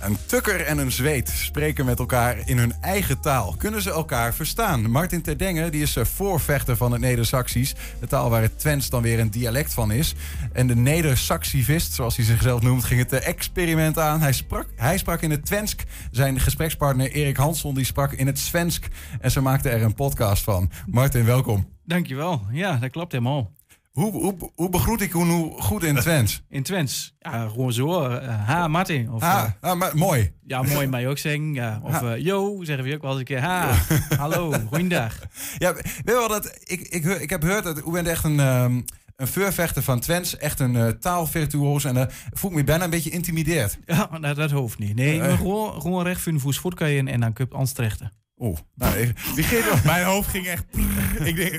Een tukker en een zweet spreken met elkaar in hun eigen taal. Kunnen ze elkaar verstaan? Martin Terdengen die is eh, voorvechter van het Neder-Saxisch. De taal waar het Twents dan weer een dialect van is. En de Neder-Saxivist, zoals hij zichzelf noemt, ging het eh, experiment aan. Hij sprak, hij sprak in het Twensk. Zijn gesprekspartner Erik Hansson die sprak in het Svensk. En ze maakten er een podcast van. Martin, welkom. Dankjewel. Ja, dat klopt helemaal. Hoe, hoe, hoe begroet ik hoe goed in Twents? In Twents? Ja, gewoon zo. uh, ha, Martin. Of, ha, uh, ah, mooi. Ja, mooi mij ook zeggen. Ja. Of uh, yo, zeggen we ook wel eens een keer. Ha, hallo, goeiedag. Ja, weet je wel dat... Ik, ik, ik heb gehoord dat u bent echt een... Um, een vuurvechter van Twents, echt een uh, taalvirtuoos. En uh, voel ik me bijna een beetje intimideerd. Ja, nou, dat hoeft niet. Nee, uh, gewoon, gewoon recht voor een voet voetkajen en dan kun je Antstrechten. Oeh, nou, wie Mijn hoofd ging echt. ik denk,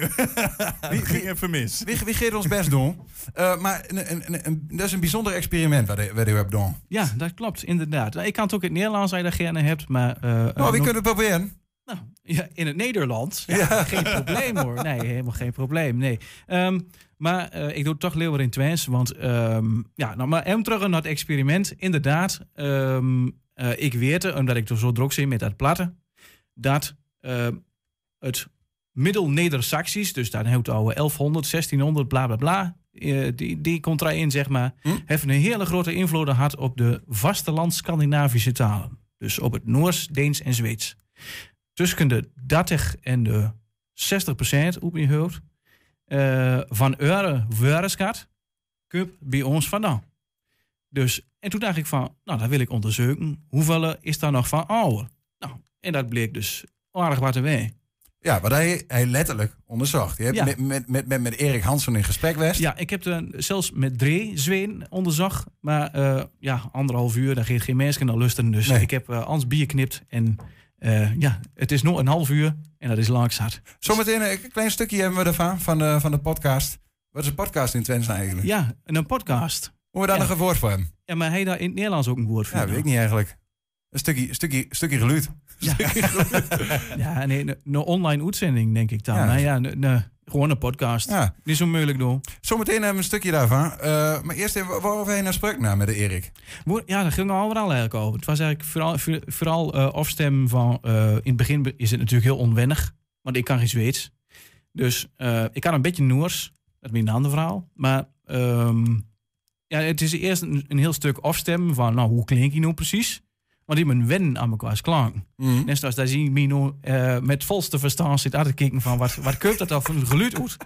wie ging even mis. Wie, wie ons best doen? Uh, maar een, een, een, dat is een bijzonder experiment wat je hebt doen. Ja, dat klopt, inderdaad. Ik kan het ook in het Nederlands als je dat gerne hebt, maar. Uh, nou, wie kunnen het proberen? Nou, ja, in het Nederlands. Ja, ja. Geen probleem hoor. Nee, helemaal geen probleem. Nee. Um, maar uh, ik doe het toch liever in Twents. Want um, ja, nou, maar hem terug naar het experiment. Inderdaad, um, ik weet, omdat ik er zo druk zit met dat platten dat uh, het middel-Neder-Saxisch, dus daar houdt oude 1100, 1600, bla bla bla, uh, die, die komt erin, zeg maar, hm? heeft een hele grote invloed gehad op de vasteland-Scandinavische talen. Dus op het Noors, Deens en Zweeds. Tussen de 30 en de 60 procent op je hoofd uh, van eure woordenskat komt bij ons vandaan. Dus, en toen dacht ik van, nou, dat wil ik onderzoeken. Hoeveel is daar nog van ouder? Nou, en dat bleek dus aardig wat te wij. Ja, wat hij, hij letterlijk onderzocht. Je hebt ja. met, met, met, met, met Erik Hansen in gesprek geweest. Ja, ik heb er zelfs met drie zween onderzocht. Maar uh, ja, anderhalf uur, daar geeft geen mensen naar lusten. Dus nee. ik heb uh, ans bier knipt. En uh, ja, het is nog een half uur en dat is lang zat. Zometeen een klein stukje hebben we ervan, van de, van de podcast. Wat is een podcast in Twents eigenlijk? Ja, een podcast. Hoe we daar ja. nog een woord voor hebben? Ja, maar hij daar in het Nederlands ook een woord voor? Ja, weet ik niet eigenlijk. Een stukje, stukje, stukje geluid. Ja, ja nee, een, een online uitzending denk ik dan. Ja, nou ja ne, ne, gewoon een podcast. Ja. Niet zo moeilijk doen. Zometeen hebben we een stukje daarvan. Uh, maar eerst even, waarover je naar sprak nou met de Erik? Ja, daar ging overal eigenlijk over. Het was eigenlijk vooral, vooral uh, afstemmen van... Uh, in het begin is het natuurlijk heel onwennig. Want ik kan geen Zweeds. Dus ik kan een beetje Noors. Dat is een ander verhaal. Maar um, ja, het is eerst een, een heel stuk afstemmen van... Nou, hoe klink je nou precies? Want die men wennen aan elkaars klank. Mm. Net zoals daar zie ik me uh, met volste verstand zit aan te kijken van wat, wat keupt dat al van een geluid uit.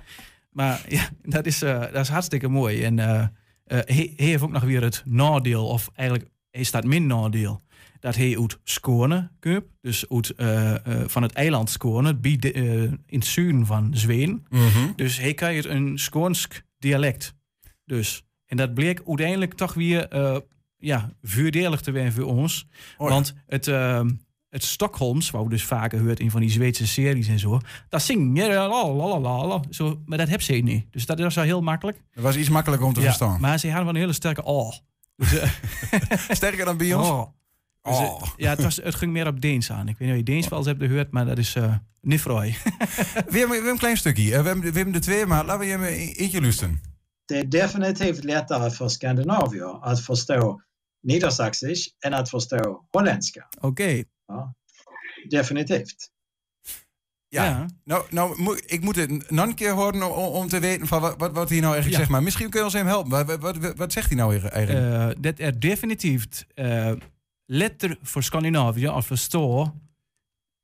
Maar ja, dat is, uh, dat is hartstikke mooi. En uh, hij heeft ook nog weer het nadeel, of eigenlijk hij staat min nadeel. Dat hij uit Skåne koopt. Dus uit, van het eiland Skåne, in het zuiden van Zweden. Mm -hmm. Dus hij krijgt een Skånsk dialect. Dus, en dat bleek uiteindelijk toch weer ja, voordelig te zijn voor ons. Oh, ja. Want het, uh, het Stockholms, waar we dus vaker hoort in van die Zweedse series en zo, dat zing je lalalala, zo, maar dat heb ze niet. Dus dat was wel heel makkelijk. Dat was iets makkelijker om te ja, verstaan. Maar ze hadden wel een hele sterke oh. Dus, uh, Sterker dan bij ons? Oh. Dus, oh. uh, ja, het, was, het ging meer op Deens aan. Ik weet niet of je Deens wel eens hebt gehoord, maar dat is uh, niet vrooi. we, hebben, we hebben een klein stukje. We hebben, we hebben de twee, maar laten we je eentje luisteren. Det är definitivt lättare för Skandinavier att förstå Nedersaksisch en att förstå holländska. Oké. Okay. Ja, definitivt. Ja, ja. Nou, nou, ik moet het nog een keer horen om, om te weten van wat, wat, hij nou eigenlijk ja. zegt. Maar misschien kun je ons hem helpen. Wat, wat, wat, zegt hij nou eigenlijk? Uh, dat er definitief uh, letter voor Scandinavië att förstå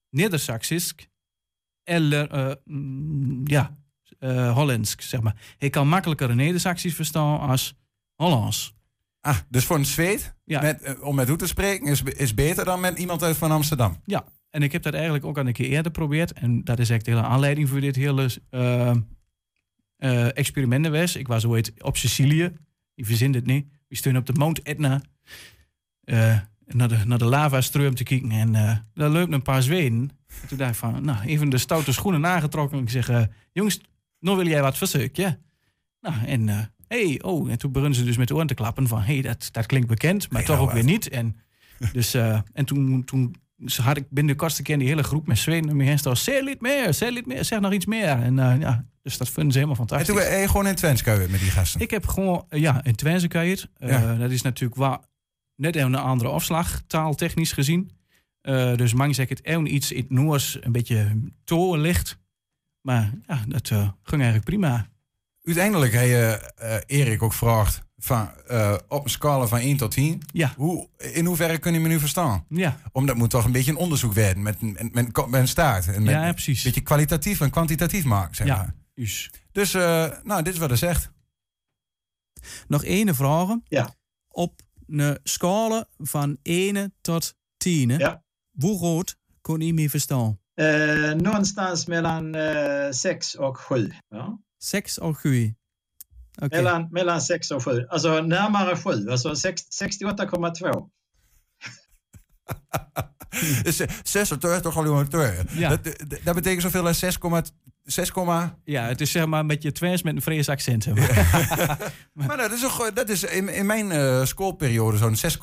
Nedersaksisk eller uh, ja, uh, Hollandsk, zeg maar. Hij kan makkelijker Nedersaksisch verstaan als Hollands. Ah, dus voor een Zweed, ja. met, om met hoe te spreken, is, is beter dan met iemand uit van Amsterdam. Ja, en ik heb dat eigenlijk ook al een keer eerder geprobeerd. En dat is echt de hele aanleiding voor dit hele uh, uh, experiment geweest. Ik was ooit op Sicilië. Ik verzin het niet. We stonden op de Mount Etna. Uh, naar de, naar de lava-stroom te kijken. En daar loopt een paar Zweden. En toen dacht ik van, nou, even de stoute schoenen aangetrokken. Ik zeg, jongens, nou wil jij wat verzoeken? Nou, en hey, oh. En toen begonnen ze dus met de oren te klappen van, hey, dat, dat klinkt bekend, maar hey, toch ook weer niet. En, dus, uh, en toen, toen had ik binnen de kortste keer die hele groep met Zweden en mijn staan, zeg niet meer, zeg niet meer, zeg nog iets meer. En uh, ja, dus dat vinden ze helemaal fantastisch. En toen ben je gewoon in Twents met die gasten? Ik heb gewoon, ja, in Twents ja. Dat is natuurlijk waar net even een andere afslag, taaltechnisch gezien. Uh, dus man zegt het even iets in het Noors een beetje toren ligt. Maar ja, dat uh, ging eigenlijk prima. Uiteindelijk heb je uh, Erik ook gevraagd van, op een scala van 1 tot 10. Ja. Hoe, in hoeverre kun je me nu verstaan? Ja. Omdat moet toch een beetje een onderzoek werden met, met, met, met een staart. En met, ja, precies. Een beetje kwalitatief en kwantitatief maken, zeg ja. maar. Dus, dus nou, dit is wat hij zegt. Nog één vraag. Ja. Op een scala van 1 tot 10. Ja. Hoe groot kon je me verstaan? Uh, någonstans mellan uh, 6 och 7. Ja. 6 och 7. Okay. Mellan, mellan 6 och 7. Alltså närmare 7. Alltså 68,2. 36 toch al 2. Ja. Dat, dat betekent zoveel als 6, 6, ja, het is zeg maar met je twins met een Fries accent. Zeg maar. dat is, ook, dat is in, in mijn uh, schoolperiode zo'n 6,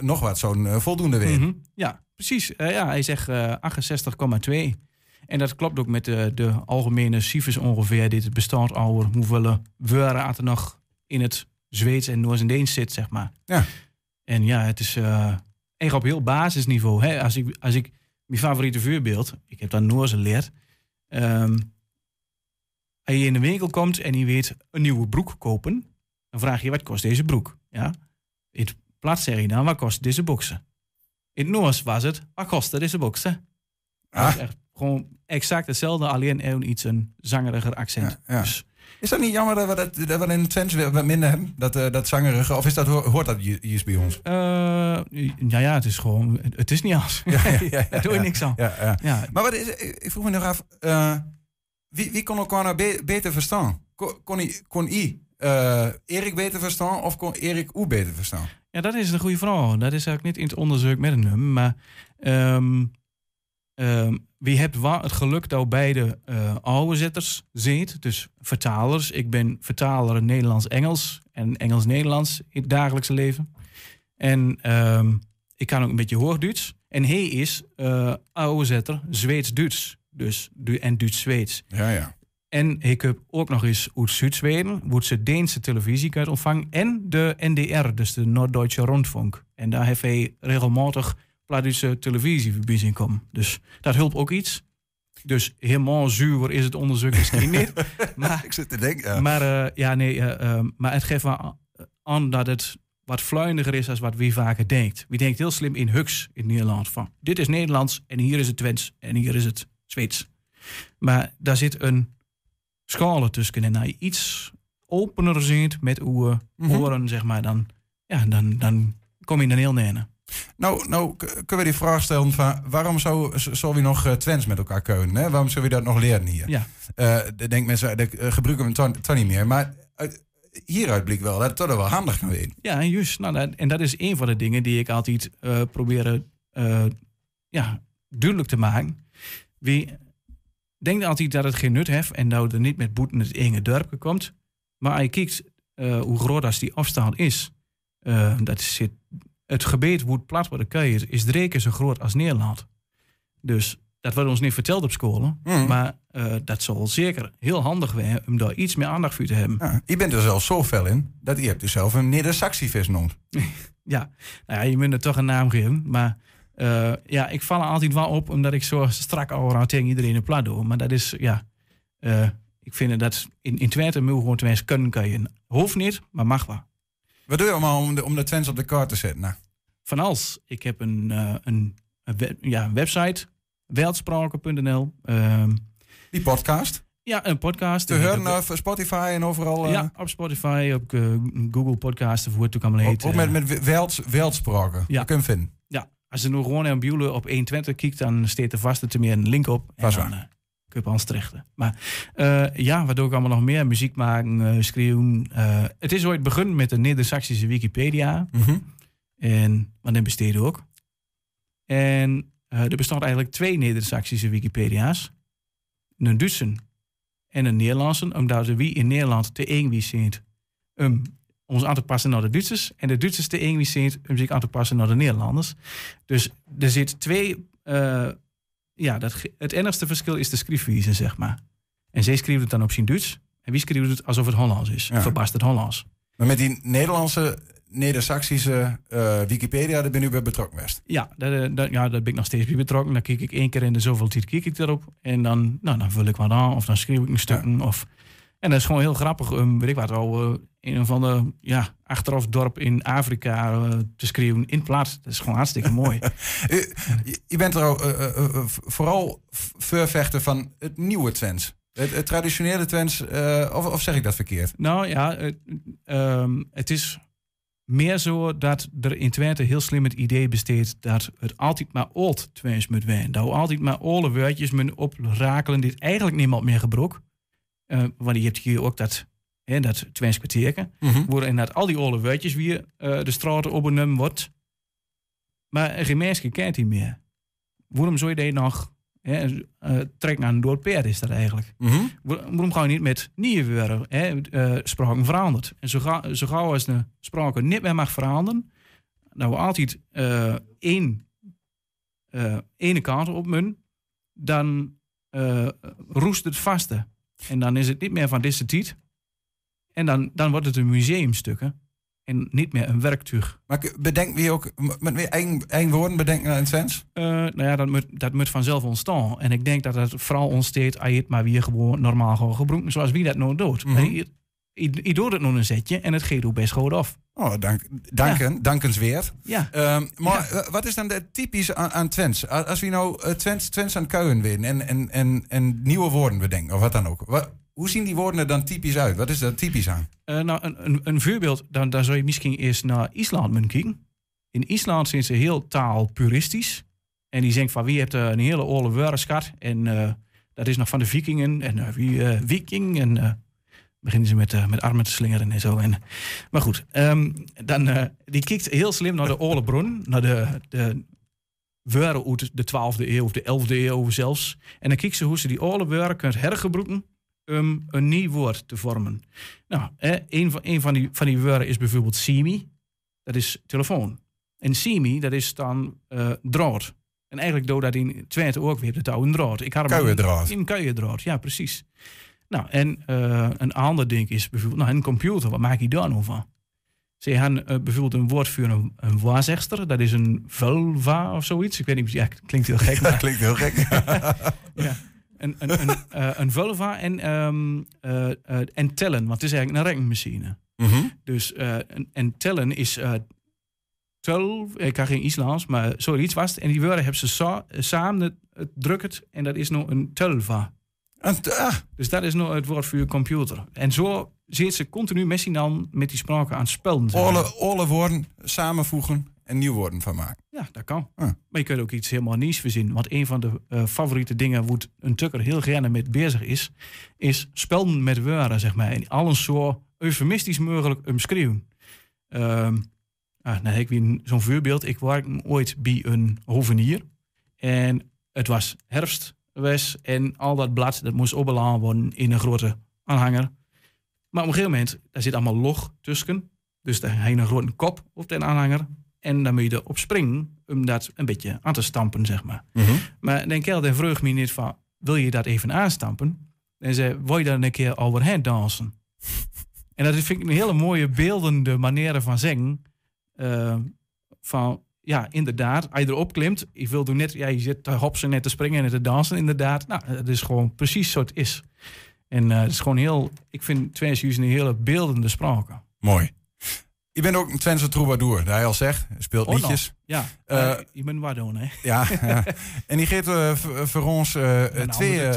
nog wat, zo'n uh, voldoende weer. Mm -hmm. Ja, precies. Uh, ja, hij zegt 68,2. En dat klopt ook met de, de algemene cijfers ongeveer. Dit bestaat over hoeveel woorden er nog in het Zweeds en Noors-Deens zit, zeg maar. Ja. En ja, het is echt op heel basisniveau. Hè? Als, ik, als ik mijn favoriete voorbeeld, ik heb dan Noors geleerd. Um, als je in de winkel komt en je weet een nieuwe broek kopen, dan vraag je wat kost deze broek? Ja? In het plaats zeg je dan, wat kost deze boksen? In het Noors was het, wat kost deze boksen? Ah. Dat is echt gewoon exact hetzelfde, alleen even iets een zangeriger accent. Ja, ja. Dus, is dat niet jammer dat we dat, dat we in Twents weer wat minder hebben? Dat, uh, dat zangerige? Of is dat, hoort dat juist bij ons? Uh, ja, ja, het is gewoon... Het is niet als. Ja, ja, ja, Daar doe je niks aan. Ja. Maar wat is, ik vroeg me nog af... Uh, wie, wie kon elkaar nou be beter verstaan? Kon, kon, I, kon I Erik beter verstaan of kon Erik U beter verstaan? Ja, dat is een goede vraag. Dat is eigenlijk niet in het onderzoek met een nummer. Maar um, um, wie hebt het geluk dat beide uh, ouderzetters ziet. Dus vertalers. Ik ben vertaler Nederlands-Engels en Engels-Nederlands in het dagelijkse leven. En um, ik kan ook een beetje Hoogduits. En hij is uh, ouderzetter Zweeds-Duits. Dus en Duits-Zweeds. Ja, ja. En ik heb ook nog eens uit Zuid-Zweden, ze Deense televisie kunt ontvangen. En de NDR, dus de Noord-Duitse Rundfunk. En daar heeft hij regelmatig Duitse televisie voorbij zien komen. Dus dat helpt ook iets. Dus helemaal zuur is het onderzoek misschien niet. Maar, ik zit te denken. Ja. Maar, uh, ja, nee, uh, uh, maar het geeft wel aan dat het wat fluiniger is dan wat wie vaker denkt. Wie denkt heel slim in Hux in Nederland van dit is Nederlands en hier is het Twents en hier is het Zweeds. Maar daar zit een schalen tussen en als je iets opener ziet met uw mm -hmm. oren, zeg maar, dan, ja, dan, dan kom je er heel neer. Nou, nou kunnen we die vraag stellen van waarom zou, zou we nog uh, Twents met elkaar kunnen? Hè? Waarom zullen we dat nog leren hier? Ja. Uh, denk mensen, dat uh, gebruiken we het toch niet meer. Maar hieruit blijkt wel dat het toch wel handig kan zijn. Ja, juist. Nou, dat, en dat is een van de dingen die ik altijd probeer ja, duidelijk te maken. Wie denkt altijd dat het geen nut heeft en dat er niet met boeten het enge dorp komt. Maar als je kijkt hoe groot als die afstand is, dat zit het gebied het plat worden kan is drie keer zo groot als Nederland. Dus dat wordt ons niet verteld op school. Mm. Maar uh, dat zal zeker heel handig zijn om daar iets meer aandacht voor te hebben. Ja, je bent er zelfs zo fel in dat je hebt dus zelf een Neder-Saxie-vis noemt. ja. Nou ja, je moet er toch een naam geven. Maar uh, ja, ik val er altijd wel op omdat ik zo strak overal tegen iedereen een plat doe. Maar dat is, ja, uh, ik vind dat in, in Twente moet gewoon kunnen kan je. Hoeft niet, maar mag wel. Wat doe je allemaal om de, om de Twents op de kaart te zetten? Nou? Van alles. Ik heb een, uh, een, een web, ja, website, weltspraken.nl. Uh, Die podcast? Ja, een podcast. Te horen op Spotify en overal? Ja, op Spotify, op uh, Google Podcasts, of hoe het ook allemaal heet. Ook met, met welts, weltspraken? Ja. Dat kun je vinden? Ja. Als je nu gewoon naar Bulen op 120 kijkt, dan staat er vast te meer een link op. En dan, ons terechten. Maar uh, ja, wat doe ik allemaal nog meer? Muziek maken, uh, schreeuwen. Uh, het is ooit begonnen met de Neder-Saxische Wikipedia. Mm -hmm. En, maar dat besteed ook. En er bestaat eigenlijk twee Neder-Saxische Wikipedia's. Een Duitse en een Nederlandse. Omdat we wie in Nederland te eng wie zijn om ons aan te passen naar de Duitsers. En de Duitsers te eng wie zijn om zich aan te passen naar de Nederlanders. Dus er zit twee ja, dat, het enigste verschil is de schriftwijze, zeg maar. En zij schreef het dan op zijn Duits. En wie schreef het alsof het Hollands is? Ja. Verbast het Hollands. Maar met die Nederlandse Neder-Saxische eh, Wikipedia, daar ben u bij betrokken geweest. Ja, daar, daar- ja, daar ben ik nog steeds bij betrokken. Dan kijk ik één keer in de zoveel tijd kijk ik erop. En dan, nou, dan vul ik wat aan of dan schreeuw ik een stuk. Of, en dat is gewoon heel grappig om, weet ik wat, al in een van de ja, achteraf dorp in Afrika eh, te schreeuwen in plaats. Dat is gewoon hartstikke mooi. Je- je bent er ook, eh, eh, eh, vooral v- voorvechter van het nieuwe Twents. Het, het traditionele Twents, eh, of, of zeg ik dat verkeerd? Nou ja, het, ehm, het is meer zo dat er in Twente heel slim het idee besteedt dat het altijd maar old Twents moet zijn. Dat we altijd maar alle woordjes moeten oprakelen dit eigenlijk niemand meer gebruikt. Eh, want je hebt hier ook dat, hè, dat Twents kwartierken. Waar inderdaad al die oude woordjes weer eh, de straat opgenomen wordt. Maar geen mens kent die meer. Waarom zou je die nog hè, eh, trek naar een dood paard is dat eigenlijk? Mhm. Waar- Waarom gaan we niet met nieuwe woorden hè, spraken veranderd? En zo, ga, zo gauw als de sprake niet meer mag veranderen, dat we altijd één ene kant op moeten, dan roest het vaste. En dan is het niet meer van deze tijd. En dan, dan wordt het een museumstukken en niet meer een werktuig. Maar bedenk wie ook, met wie eigen, woorden bedenken in het Twents? Eh, nou ja, dat moet, dat moet vanzelf ontstaan. En ik denk dat het vooral ontstaat als je het maar weer gewoon normaal gewoon gebruikt, zoals wie dat nou doet. Mhm. Je doet het nog een zetje en het gaat ook best goed af. Oh, dank, danken, dankensweerd. Ja. Ehm, maar eh, wat is dan de typisch aan, aan Twents? Als we nou eh, Twents, Twents aan kuien winnen en, en, en, en nieuwe woorden bedenken, of wat dan ook. Wat, hoe zien die woorden er dan typisch uit? Wat is er typisch aan? Eh, nou, een, een, een voorbeeld, dan, dan zou je misschien eerst naar IJsland moeten kijken. In IJsland zijn ze heel taalpuristisch. En die denkt van wie heeft eh, een hele woordenschat. En dat is nog van de vikingen. En wie viking. En beginnen ze met, eh, met armen te slingeren en zo. En, maar goed, ehm, dan, eh, die kijkt heel slim naar de oude bron. Naar de, de uit de 12e eeuw of de 11e eeuw zelfs. En dan kijkt ze hoe ze die oude woorden kunnen hergebruiken om een nieuw woord te vormen. Nou, eh, een, van, een van, die, van die woorden is bijvoorbeeld simi. Dat is telefoon. En simi, dat is dan eh draad. En eigenlijk doe dat in Twente ook weer, de touw een draad. Ik had hem. In kuiendraad, ja, precies. Nou, en eh, een ander ding is bijvoorbeeld, nou, een computer, wat maak je daar nou van? Ze hebben eh, bijvoorbeeld een woord voor een, een waarzegster. Dat is een vulva of zoiets. Ik weet niet, ja, klinkt heel gek. Dat maar- klinkt heel gek. ja. Een, een, een, eh, een vulva en, eh, en tellen, want het is eigenlijk een rekenmachine. Mhm. Dus en, en tellen is tel, ik kan geen Islands, maar zoiets was het. En die woorden hebben ze sa- samen het, het drukt en dat is nou een telva. Ah, Dus dat is nou het woord voor je computer. En zo zit ze continu met allen met die spraken aan het spelen. alle, alle woorden samenvoegen en nieuw woorden van maken. Ja, dat kan. Ah. Maar je kunt ook iets helemaal nieuws verzinnen. Want een van de eh, favoriete dingen waar een tukker heel gerne mee bezig is, is spelen met woorden, zeg maar. En alles zo eufemistisch mogelijk omschreeuwen. Ehm ah, nou ik weer zo'n voorbeeld. Ik werkte ooit bij een hovenier. En het was herfst en al dat blad dat moest opgeladen worden in een grote aanhanger. Maar op een gegeven moment, daar zit allemaal log tussen. Dus daar je een grote kop op de aanhanger. En dan moet je erop springen om dat een beetje aan te stampen, zeg maar. Maar dan kerel dan vroeg me niet van, wil je dat even aanstampen? En zei, wil je daar een keer overheen dansen? en dat vind ik een hele mooie beeldende manier van zeggen. Eh, van, ja, inderdaad, als je erop klimt, je wil doen net, ja, je zit te hopsen, net te springen en te dansen, inderdaad. Nou, het is gewoon precies zo het is. En eh, het is gewoon heel, ik vind Twents juist een hele beeldende sprake. Mooi. Je bent ook een Twentse troubadour, dat hij al zegt. Je speelt Oh, nou. liedjes. Ja, eh, je bent waar doen, hè? Ja, ja. En die geeft eh, voor ons Nou, twee,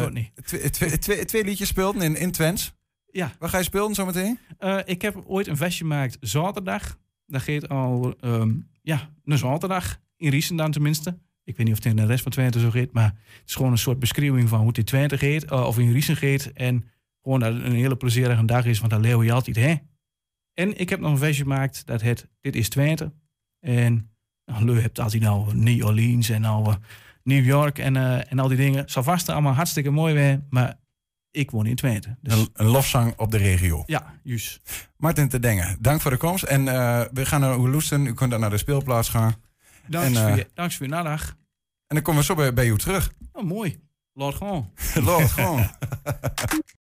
twee, twee, twee, twee liedjes speelden in, in Twents. Ja. Waar ga je spelen zometeen? Ik heb ooit een vestje gemaakt zaterdag. Dat gaat al, ehm, ja, een zaterdag. In Riesen dan tenminste. Ik weet niet of het in de rest van Twente zo gaat. Maar het is gewoon een soort beschrijving van hoe het in Twente gaat. eh, of in Riesen gaat. En gewoon dat het een hele plezierige dag is. Want daar leeuw je altijd, hè. En ik heb nog een vestje gemaakt. Dat heet Dit is Twente. En nou, hebt altijd nou New Orleans en nou New York en, eh, en al die dingen. Zal vast allemaal hartstikke mooi zijn. Maar ik woon in Twente. Dus Een, een lofzang op de regio. ja, juist. Martin te Dengen, dank voor de komst. En eh, we gaan naar Oeloesten. U kunt dan naar de speelplaats gaan. Dank voor je, dank voor je nadag. En dan komen we zo bij, bij u terug. Oh, mooi. Laat gewoon. Lord, gewoon.